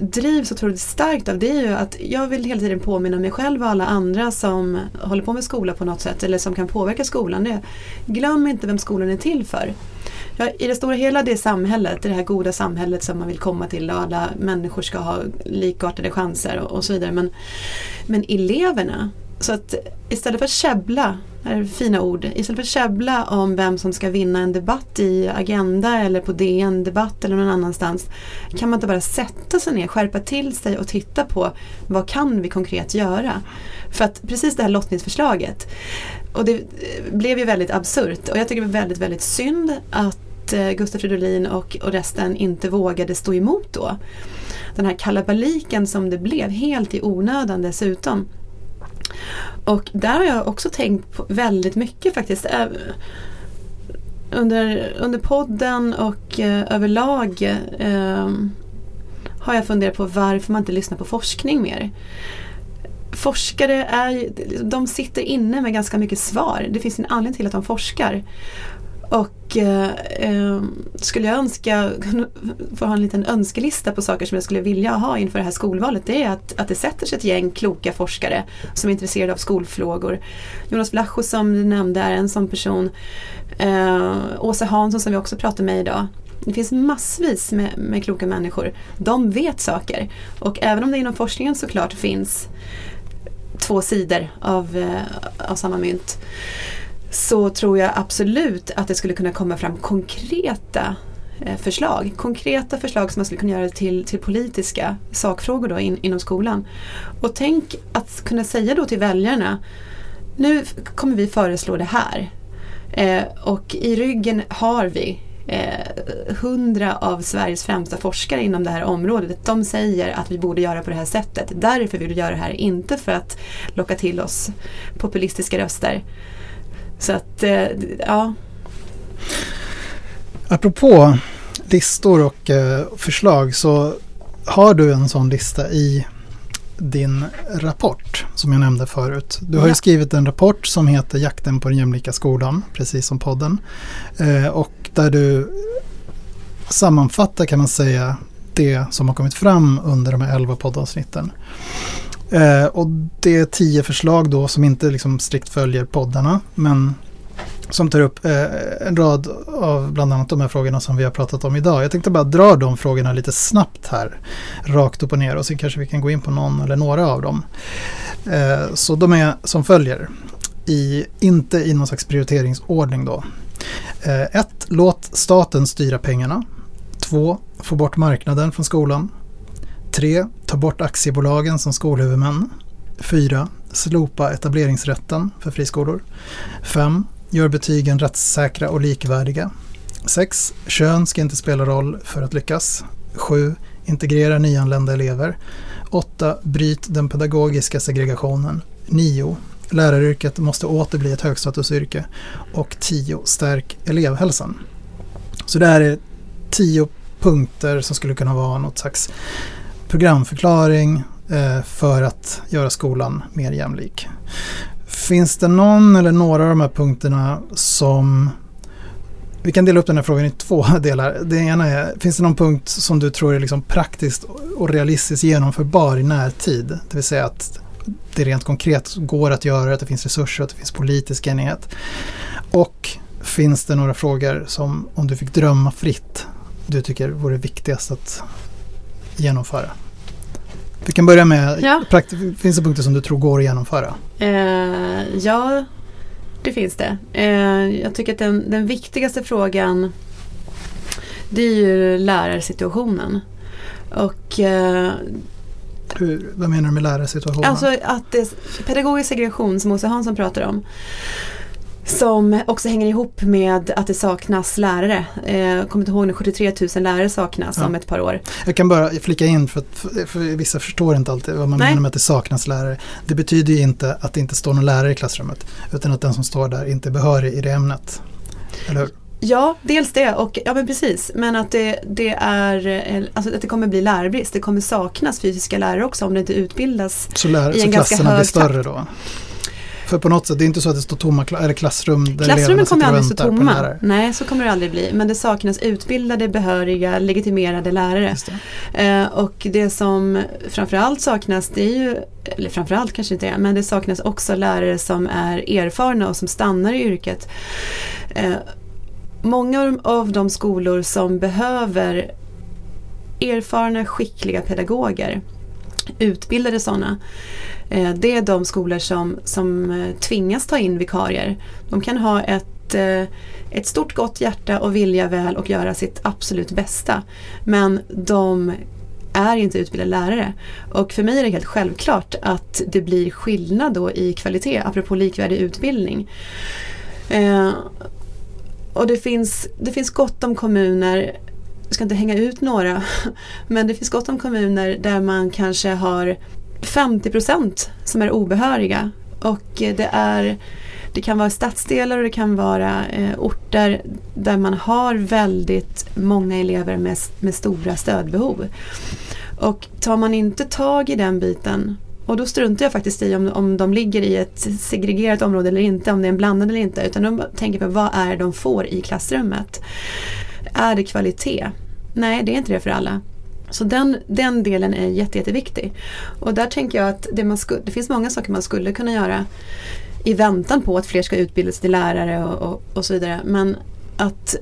drivs otroligt starkt av det är ju att jag vill hela tiden påminna mig själv och alla andra som håller på med skola på något sätt eller som kan påverka skolan. Det. Glöm inte vem skolan är till för. Ja, I det stora hela det samhället, det här goda samhället som man vill komma till och alla människor ska ha likartade chanser och, och så vidare. Men, men eleverna, så att istället för att käbbla, är fina ord, istället för att käbbla om vem som ska vinna en debatt i Agenda eller på DN Debatt eller någon annanstans. Kan man inte bara sätta sig ner, skärpa till sig och titta på vad kan vi konkret göra? För att precis det här lottningsförslaget, och det eh, blev ju väldigt absurt och jag tycker det var väldigt, väldigt synd att eh, Gustaf Fridolin och, och resten inte vågade stå emot då. Den här kalabaliken som det blev, helt i onödan dessutom. Och där har jag också tänkt på väldigt mycket faktiskt. Äh, under, under podden och eh, överlag eh, har jag funderat på varför man inte lyssnar på forskning mer. Forskare är, de sitter inne med ganska mycket svar. Det finns en anledning till att de forskar. Och eh, eh, skulle jag önska, få ha en liten önskelista på saker som jag skulle vilja ha inför det här skolvalet. Det är att, att det sätter sig ett gäng kloka forskare som är intresserade av skolfrågor. Jonas Vlacho som du nämnde är en sån person. Eh, Åsa Hansson som vi också pratar med idag. Det finns massvis med, med kloka människor. De vet saker. Och även om det inom forskningen såklart finns två sidor av, eh, av samma mynt så tror jag absolut att det skulle kunna komma fram konkreta eh, förslag. Konkreta förslag som man skulle kunna göra till, till politiska sakfrågor då in, inom skolan. Och tänk att kunna säga då till väljarna nu kommer vi föreslå det här. Eh, och i ryggen har vi eh, hundra av Sveriges främsta forskare inom det här området. De säger att vi borde göra på det här sättet. Därför vill vi göra det här, inte för att locka till oss populistiska röster. Så att, eh, ja. Apropå listor och eh, förslag så har du en sån lista i din rapport som jag nämnde förut. Du har ja. ju skrivit en rapport som heter Jakten på den jämlika skolan, precis som podden. Eh, och där du sammanfattar kan man säga det som har kommit fram under de här elva poddavsnitten. Eh, och det är tio förslag då som inte liksom strikt följer poddarna men som tar upp eh, en rad av bland annat de här frågorna som vi har pratat om idag. Jag tänkte bara dra de frågorna lite snabbt här, rakt upp och ner och sen kanske vi kan gå in på någon eller några av dem. Eh, så de är som följer, i, inte i någon slags prioriteringsordning då. 1. Eh, låt staten styra pengarna. 2. Få bort marknaden från skolan. 3. Ta bort aktiebolagen som skolhuvudmän. 4. Slopa etableringsrätten för friskolor. 5. Gör betygen rättssäkra och likvärdiga. 6. Kön ska inte spela roll för att lyckas. 7. Integrera nyanlända elever. 8. Bryt den pedagogiska segregationen. 9. Läraryrket måste åter bli ett högstatusyrke. Och 10. Stärk elevhälsan. Så det här är 10 punkter som skulle kunna vara något slags programförklaring eh, för att göra skolan mer jämlik. Finns det någon eller några av de här punkterna som vi kan dela upp den här frågan i två delar. Det ena är, finns det någon punkt som du tror är liksom praktiskt och realistiskt genomförbar i närtid? Det vill säga att det rent konkret går att göra, att det finns resurser, att det finns politisk enighet. Och finns det några frågor som, om du fick drömma fritt, du tycker vore viktigast att genomföra? Vi kan börja med, Ja. finns det punkter som du tror går att genomföra? Eh, ja, det finns det. Eh, jag tycker att den, den viktigaste frågan det är ju lärarsituationen. Och eh, Hur, vad menar du med lärarsituationen? alltså att det, pedagogisk segregation som Åsa Hansson pratar om som också hänger ihop med att det saknas lärare. Eh, jag kommer inte ihåg nu, 73 000 lärare saknas Ja. om ett par år. Jag kan bara flika in för att för, vissa förstår inte alltid vad man Nej. menar med att det saknas lärare. Det betyder ju inte att det inte står någon lärare i klassrummet utan att den som står där inte är behörig i det ämnet. Eller hur? Ja, dels det och ja men precis. Men att det, det är eh, alltså att det kommer bli lärarbrist. Det kommer saknas fysiska lärare också om det inte utbildas. Så, lär, I så en ganska klasserna blir hög större då? För på något sätt, det är inte så att det står tomma eller klassrum där Klassrummen kommer aldrig stå tomma. Nej, så kommer det aldrig bli. Men det saknas utbildade, behöriga, legitimerade lärare. Det. Eh, och det som framförallt saknas det är ju, eller framförallt kanske inte är, men det saknas också lärare som är erfarna och som stannar i yrket. Eh, många av- de skolor som behöver erfarna, skickliga pedagoger, utbildade sådana, Eh, det är de skolor som, som eh, tvingas ta in vikarier. De kan ha ett eh, ett stort gott hjärta och vilja väl och göra sitt absolut bästa. Men de är inte utbildade lärare. Och för mig är det helt självklart att det blir skillnad då i kvalitet, apropå likvärdig utbildning. Eh, och det finns, det finns gott om kommuner, jag ska inte hänga ut några, men det finns gott om kommuner där man kanske har 50% som är obehöriga. Och eh, det är det kan vara stadsdelar och det kan vara eh, orter där man har väldigt många elever med, med stora stödbehov. Och tar man inte tag i den biten och då struntar jag faktiskt i om, om de ligger i ett segregerat område eller inte, om det är en blandad eller inte. Utan de tänker på vad är det de får i klassrummet. Är det kvalitet? Nej, det är inte det för alla. Så den, den delen är jätte, jätteviktig. Och där tänker jag att det, man sku, det finns många saker man skulle kunna göra i väntan på att fler ska utbildas till lärare och, och, och så vidare. Men att,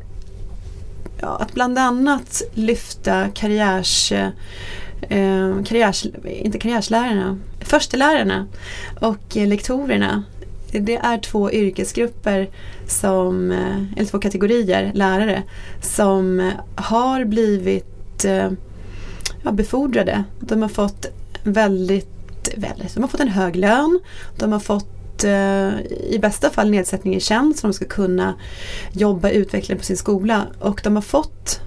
ja, att bland annat lyfta karriärs, eh, karriärs, inte karriärslärarna, förstelärarna och eh, lektorerna. Det är två yrkesgrupper som, eh, eller två kategorier lärare som har blivit eh, ja, befordrade. De har fått väldigt, väldigt, de har fått en hög lön. De har fått eh, i bästa fall nedsättning i tjänst så de ska kunna jobba utvecklande på sin skola. Och de har fått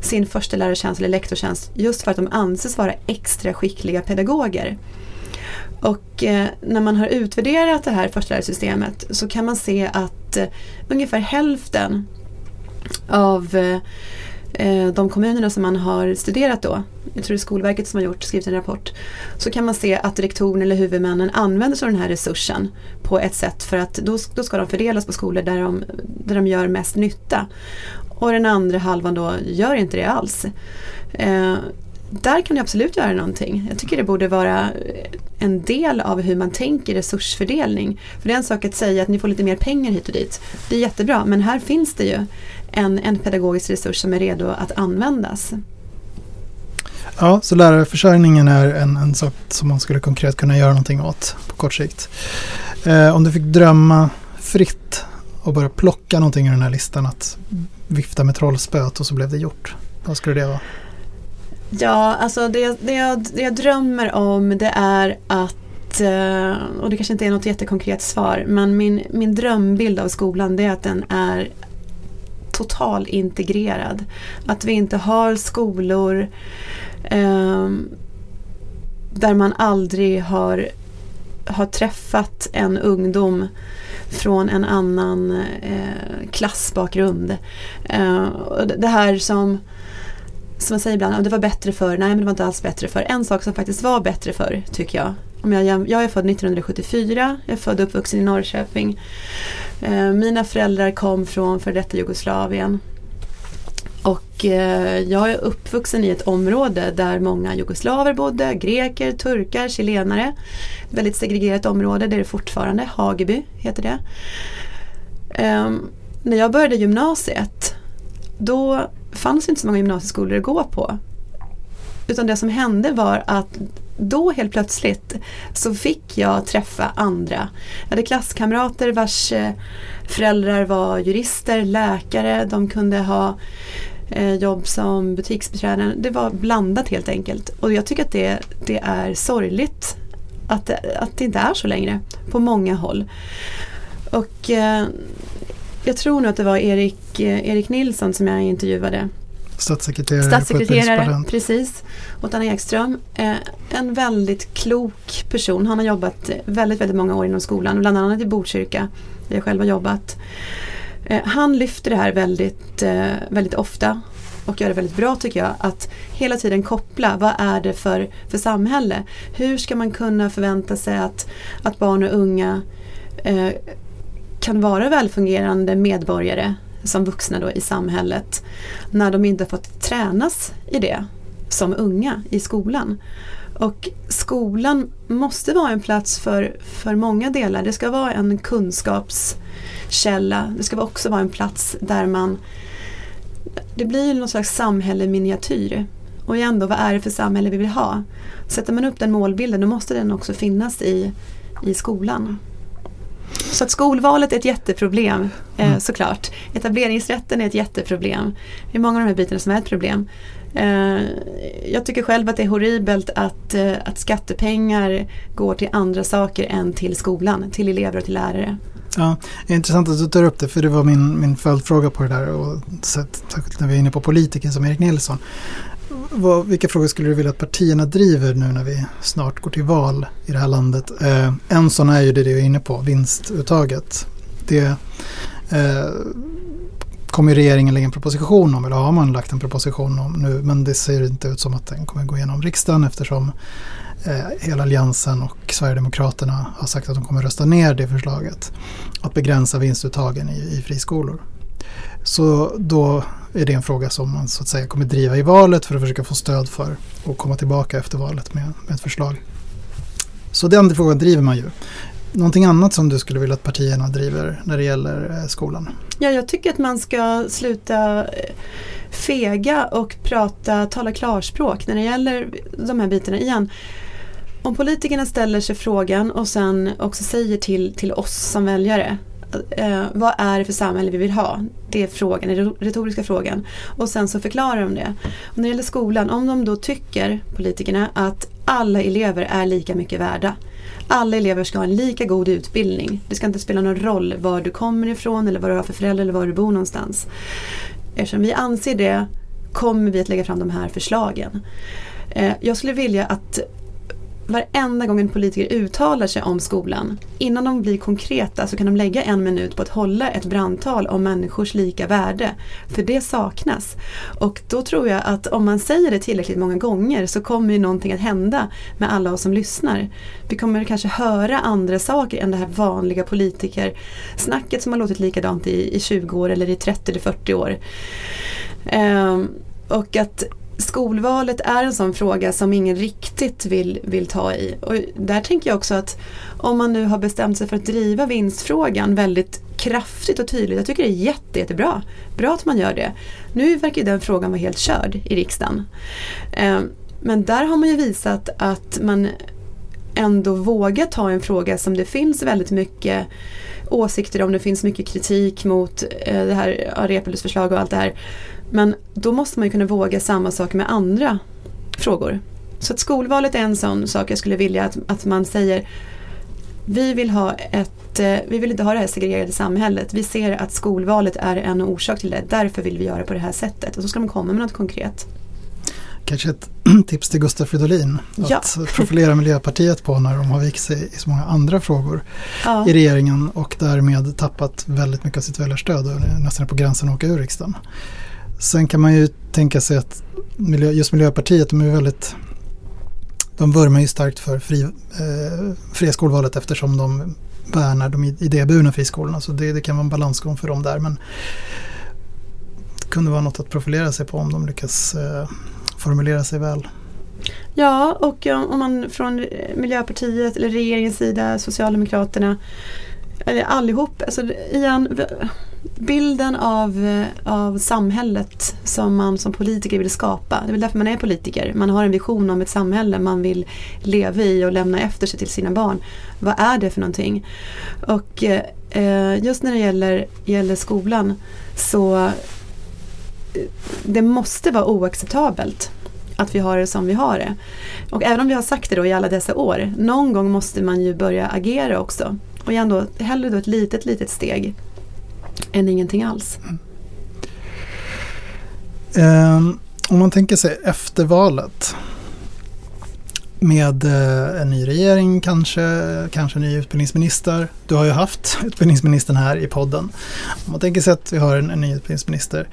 sin första lärartjänst eller lektorstjänst just för att de anses vara extra skickliga pedagoger. Och eh, när man har utvärderat det här förstelärarsystemet så kan man se att eh, ungefär hälften av eh, Eh, de kommunerna som man har studerat då, jag tror det är Skolverket som har gjort, skrivit en rapport, så kan man se att rektorn eller huvudmännen använder sig av den här resursen på ett sätt för att då, då ska de fördelas på skolor där de, där de gör mest nytta. Och den andra halvan då gör inte det alls. Eh, där kan du absolut göra någonting. Jag tycker det borde vara en del av hur man tänker resursfördelning. För det är en sak att säga att ni får lite mer pengar hit och dit. Det är jättebra, men här finns det ju en, en pedagogisk resurs som är redo att användas. Ja, så lärarförsörjningen är en, en sak som man skulle konkret kunna göra någonting åt på kort sikt. Eh, om du fick drömma fritt och bara plocka någonting ur den här listan att vifta med trollspöet och så blev det gjort. Vad skulle det vara? Ja, alltså det, det, jag, det jag drömmer om det är att, eh, och det kanske inte är något jättekonkret svar, men min, min drömbild av skolan det är att den är totalintegrerad. Att vi inte har skolor eh, där man aldrig har, har träffat en ungdom från en annan eh, klassbakgrund. Eh, det här som som man säger ibland, det var bättre för nej men det var inte alls bättre för En sak som faktiskt var bättre för tycker jag. Om jag, jag är född 1974, jag är född och uppvuxen i Norrköping. Eh, mina föräldrar kom från före detta Jugoslavien. Och eh, jag är uppvuxen i ett område där många jugoslaver bodde, greker, turkar, chilenare. Väldigt segregerat område, det är det fortfarande. Hageby heter det. Eh, när jag började gymnasiet då fanns inte så många gymnasieskolor att gå på. Utan det som hände var att då helt plötsligt så fick jag träffa andra. Jag hade klasskamrater vars eh, föräldrar var jurister, läkare, de kunde ha eh, jobb som butiksbiträden. Det var blandat helt enkelt. Och jag tycker att det, det är sorgligt att, att det inte är så längre på många håll. Och eh, jag tror nog att det var Erik, eh, Erik Nilsson som jag intervjuade. Statssekreterare, Statssekreterare precis. Åt Anna Ekström. Eh, en väldigt klok person. Han har jobbat väldigt, väldigt många år inom skolan. Bland annat i Botkyrka. Där jag själv har jobbat. Eh, han lyfter det här väldigt, väldigt ofta. Och gör det väldigt bra tycker jag. Att hela tiden koppla. Vad är det för, för samhälle? Hur ska man kunna förvänta sig att, att barn och unga kan vara välfungerande medborgare som vuxna då i samhället när de inte fått tränas i det som unga i skolan. Och skolan måste vara en plats för, för många delar. Det ska vara en kunskapskälla. Det ska också vara en plats där man det blir någon slags samhälle miniatyr. Och igen då, vad är det för samhälle vi vill ha? Sätter man upp den målbilden då måste den också finnas i, i skolan. Så att skolvalet är ett jätteproblem eh, mm. såklart. Etableringsrätten är ett jätteproblem. Det är många av de här bitarna som är ett problem. Eh, jag tycker själv att det är horribelt att, eh, att skattepengar går till andra saker än till skolan, till elever och till lärare. Ja, det är intressant att du tar upp det för det var min, min följdfråga på det där och särskilt när vi är inne på politiker som Erik Nilsson. Vad, vilka frågor skulle du vilja att partierna driver nu när vi snart går till val i det här landet? Eh, en sån är ju det du är inne på, vinstuttaget. Det eh, kommer regeringen lägga en proposition om, eller har man lagt en proposition om nu, men det ser inte ut som att den kommer gå igenom riksdagen eftersom eh, hela Alliansen och Sverigedemokraterna har sagt att de kommer rösta ner det förslaget. Att begränsa vinstuttagen i, i friskolor. Så då är det en fråga som man så att säga kommer driva i valet för att försöka få stöd för och komma tillbaka efter valet med, med ett förslag. Så den frågan driver man ju. Någonting annat som du skulle vilja att partierna driver när det gäller eh, skolan? Ja, jag tycker att man ska sluta eh, fega och prata, tala klarspråk när det gäller de här bitarna. Igen, om politikerna ställer sig frågan och sen också säger till, till oss som väljare eh, vad är det för samhälle vi vill ha? Det är frågan, den retoriska frågan. Och sen så förklarar de det. Och när det gäller skolan, om de då tycker, politikerna, att alla elever är lika mycket värda. Alla elever ska ha en lika god utbildning. Det ska inte spela någon roll var du kommer ifrån eller vad du har för föräldrar eller var du bor någonstans. Eftersom vi anser det kommer vi att lägga fram de här förslagen. Eh, jag skulle vilja att varenda gång en politiker uttalar sig om skolan, innan de blir konkreta så kan de lägga en minut på att hålla ett brandtal om människors lika värde. För det saknas. Och då tror jag att om man säger det tillräckligt många gånger så kommer ju någonting att hända med alla oss som lyssnar. Vi kommer kanske höra andra saker än det här vanliga politikersnacket som har låtit likadant i, i 20 år eller i 30 eller 40 år. Ehm, och att skolvalet är en sån fråga som ingen riktigt vill, vill ta i. Och där tänker jag också att om man nu har bestämt sig för att driva vinstfrågan väldigt kraftigt och tydligt. Jag tycker det är jätte, jättebra. Bra att man gör det. Nu verkar den frågan vara helt körd i riksdagen. Ehm, men där har man ju visat att man ändå vågar ta en fråga som det finns väldigt mycket åsikter om. Det finns mycket kritik mot eh, det här Reepalus förslag och allt det här. Men då måste man ju kunna våga samma sak med andra frågor. Så att skolvalet är en sån sak jag skulle vilja att, att man säger vi vill ha ett, eh, vi vill inte ha det här segregerade samhället. Vi ser att skolvalet är en orsak till det. Därför vill vi göra på det här sättet. Och så ska de komma med något konkret. Kanske ett tips till Gustaf Fridolin att Ja. profilera Miljöpartiet på när de har vikt sig i så många andra frågor Ja. i regeringen och därmed tappat väldigt mycket av sitt väljarstöd och nästan är på gränsen att åka ur riksdagen. Sen kan man ju tänka sig att miljö, just Miljöpartiet, de är väldigt de vurmar ju starkt för fri, eh, fria skolvalet eftersom de värnar de idéburna friskolorna. Så det, det kan vara en balansgång för dem där. Men det kunde vara något att profilera sig på om de lyckas eh, formulera sig väl. Ja, och eh, om man från Miljöpartiet eller regeringens sida, Socialdemokraterna, eller allihop, alltså igen, bilden av, eh, av samhället som man som politiker vill skapa. Det är väl därför man är politiker. Man har en vision om ett samhälle man vill leva i och lämna efter sig till sina barn. Vad är det för någonting? Och eh, eh just när det gäller, gäller skolan så eh, det måste vara oacceptabelt att vi har det som vi har det. Och även om vi har sagt det då i alla dessa år, någon gång måste man ju börja agera också. Och igen då, hellre då ett litet, litet steg än ingenting alls. Ehm, om man tänker sig efter valet med eh, en ny regering kanske, kanske en ny utbildningsminister. Du har ju haft utbildningsministern här i podden. Om man tänker sig att vi har en, en ny utbildningsminister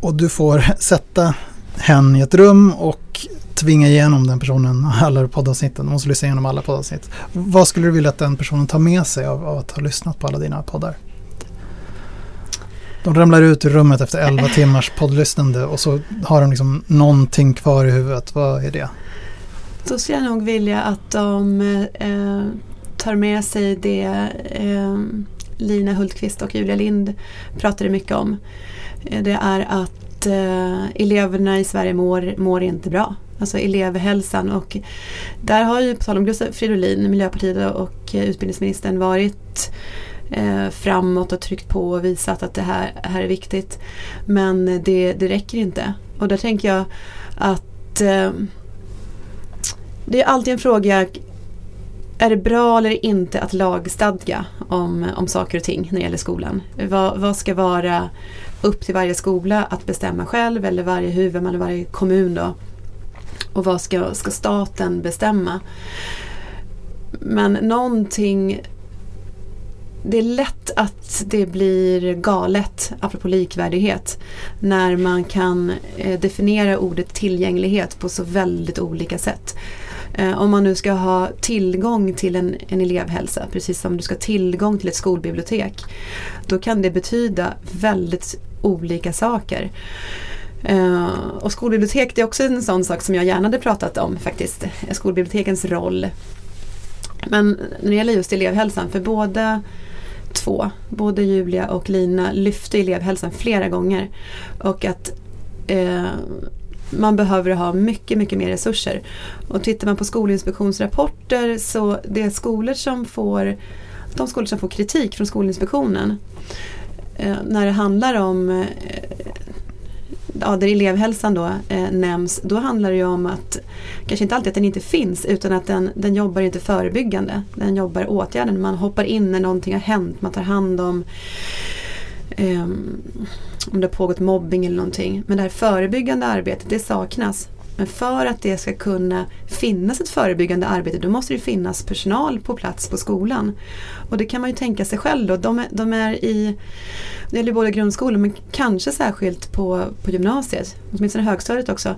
och du får sätta hen i ett rum och tvinga igenom den personen alla poddavsnitten. Man måste lyssna igenom alla poddavsnitt. Vad skulle du vilja att den personen tar med sig av, av att ha lyssnat på alla dina poddar? De ramlar ut ur rummet efter 11 timmars poddlyssnande och så har de liksom någonting kvar i huvudet. Vad är det? Då skulle jag nog vilja att de eh, tar med sig det eh, Lina Hultqvist och Julia Lind pratade mycket om. Eh, Det är att eh, eleverna i Sverige mår, mår inte bra. Alltså elevhälsan och där har ju på tal om Gustav Fridolin, Miljöpartiet och eh, utbildningsministern varit eh, framåt och tryckt på och visat att det här, här är viktigt. Men det, det räcker inte. Och där tänker jag att eh, det är alltid en fråga är det bra eller inte att lagstadga om, om saker och ting när det gäller skolan? Vad, vad ska vara upp till varje skola att bestämma själv eller varje huvudman eller varje kommun då? Och vad ska, ska staten bestämma? Men någonting det är lätt att det blir galet, apropå likvärdighet, när man kan eh, definiera ordet tillgänglighet på så väldigt olika sätt. Eh, om man nu ska ha tillgång till en, en elevhälsa, precis som du ska ha tillgång till ett skolbibliotek, då kan det betyda väldigt olika saker. Eh, och skolbibliotek det är också en sån sak som jag gärna hade pratat om faktiskt, skolbibliotekens roll. Men när det gäller just elevhälsan, för båda två, både Julia och Lina lyfte elevhälsan flera gånger. Och att eh, man behöver ha mycket, mycket mer resurser. Och tittar man på Skolinspektionsrapporter så det är skolor som får, de skolor som får kritik från Skolinspektionen eh, när det handlar om eh, ja, där elevhälsan då eh, nämns, då handlar det ju om att kanske inte alltid att den inte finns utan att den, den jobbar inte förebyggande. Den jobbar åtgärden. Man hoppar in när någonting har hänt. Man tar hand om eh, om det har pågått mobbing eller någonting. Men det här förebyggande arbetet, det saknas. Men för att det ska kunna finnas ett förebyggande arbete då måste det finnas personal på plats på skolan. Och det kan man ju tänka sig själv då. De de är i, det gäller både grundskolan men kanske särskilt på, på gymnasiet, åtminstone högstadiet också.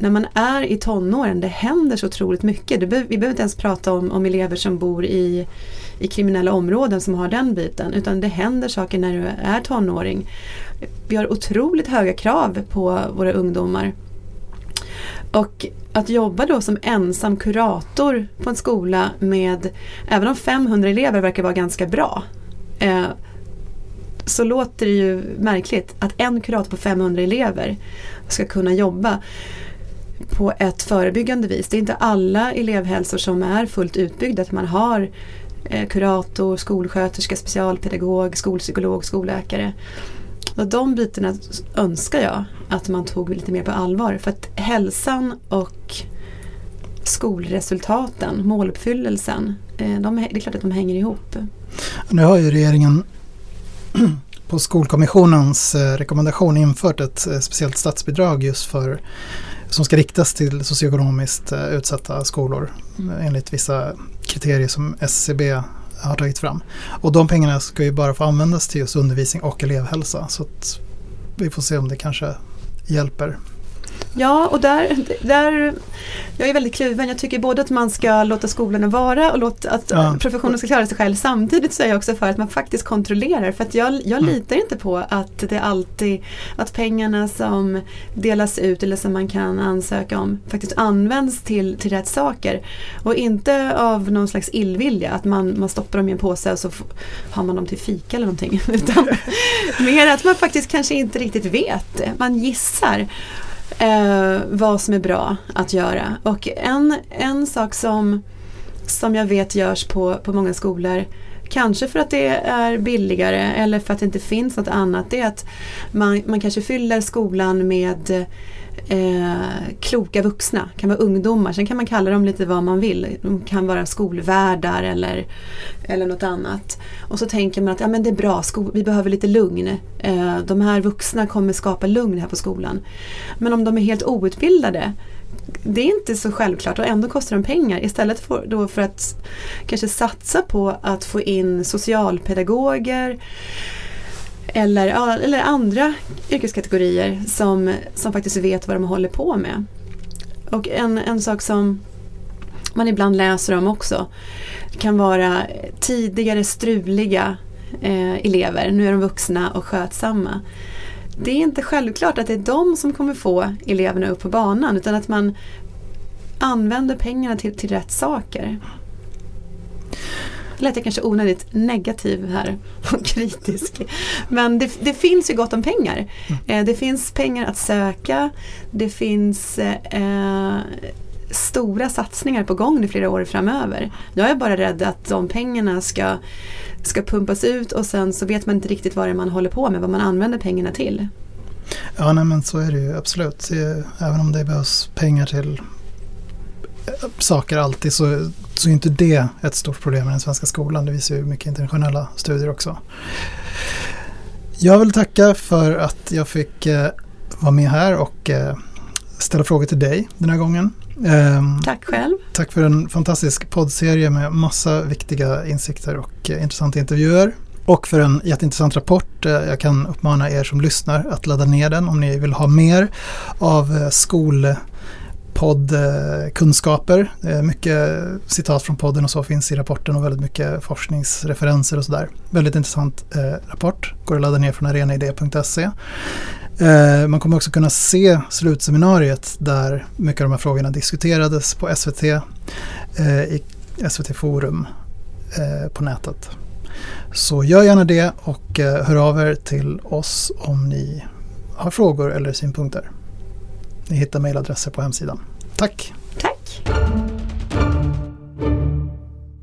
När man är i tonåren, det händer så otroligt mycket. Det be, vi behöver inte ens prata om, om elever som bor i, i kriminella områden som har den biten. Utan det händer saker när du är tonåring. Vi har otroligt höga krav på våra ungdomar. Och att jobba då som ensam kurator på en skola med, även om 500 elever verkar vara ganska bra, eh, så låter det ju märkligt att en kurator på 500 elever ska kunna jobba på ett förebyggande vis. Det är inte alla elevhälsor som är fullt utbyggda. Att man har eh, kurator, skolsköterska, specialpedagog, skolpsykolog, skolläkare. Och de bitarna önskar jag att man tog lite mer på allvar. För att hälsan och skolresultaten, måluppfyllelsen, eh, de, det är klart att de hänger ihop. Nu har ju regeringen på Skolkommissionens eh, rekommendation infört ett eh, speciellt statsbidrag just för som ska riktas till socioekonomiskt utsatta skolor enligt vissa kriterier som SCB har tagit fram. Och de pengarna ska ju bara få användas till just undervisning och elevhälsa. Så att vi får se om det kanske hjälper. Ja, och där, där, jag är väldigt kluven. Jag tycker både att man ska låta skolorna vara och låta att ja. professionen ska klara sig själv. Samtidigt så är jag också för att man faktiskt kontrollerar. För att jag, jag mm. litar inte på att det alltid, att pengarna som delas ut eller som man kan ansöka om faktiskt används till, till rätt saker. Och inte av någon slags illvilja, att man, man stoppar dem i en påse och så har man dem till fika eller någonting. Utan mer att man faktiskt kanske inte riktigt vet. Man gissar eh, vad som är bra att göra. Och en, en sak som, som jag vet görs på, på många skolor Kanske för att det är billigare eller för att det inte finns något annat. Det är att man, man kanske fyller skolan med eh, kloka vuxna, kan vara ungdomar. Sen kan man kalla dem lite vad man vill. De kan vara skolvärdar eller, eller något annat. Och så tänker man att ja, men det är bra, vi behöver lite lugn. Eh, de här vuxna kommer skapa lugn här på skolan. Men om de är helt outbildade det är inte så självklart och ändå kostar de pengar. Istället för, då för att kanske satsa på att få in socialpedagoger eller, eller andra yrkeskategorier som, som faktiskt vet vad de håller på med. Och en, en sak som man ibland läser om också kan vara tidigare struliga eh, elever, nu är de vuxna och skötsamma. Det är inte självklart att det är de som kommer få eleverna upp på banan utan att man använder pengarna till, till rätt saker lät jag kanske onödigt negativ här och kritisk. Men det, det finns ju gott om pengar. Mm. Eh, det finns pengar att söka. Det finns eh, stora satsningar på gång i flera år framöver. Jag är bara rädd att de pengarna ska, ska pumpas ut och sen så vet man inte riktigt vad det är man håller på med, vad man använder pengarna till. Ja, nej, men så är det ju absolut. Även om det behövs pengar till saker alltid så, så är inte det ett stort problem i den svenska skolan. Det visar ju mycket internationella studier också. Jag vill tacka för att jag fick eh, vara med här och eh, ställa frågor till dig den här gången. Eh, tack själv. Tack för en fantastisk poddserie med massa viktiga insikter och eh, intressanta intervjuer. Och för en jätteintressant rapport. Eh, jag kan uppmana er som lyssnar att ladda ner den om ni vill ha mer av eh, skol poddkunskaper. Mycket citat från podden och så finns i rapporten och väldigt mycket forskningsreferenser och sådär. Väldigt intressant eh, rapport. Går att ladda ner från arenaidé.se. Eh, man kommer också kunna se slutseminariet där mycket av de här frågorna diskuterades på SVT eh, i SVT Forum eh, på nätet. Så gör gärna det och eh, hör av er till oss om ni har frågor eller synpunkter. Ni hittar mejladresser på hemsidan. Tack! Tack!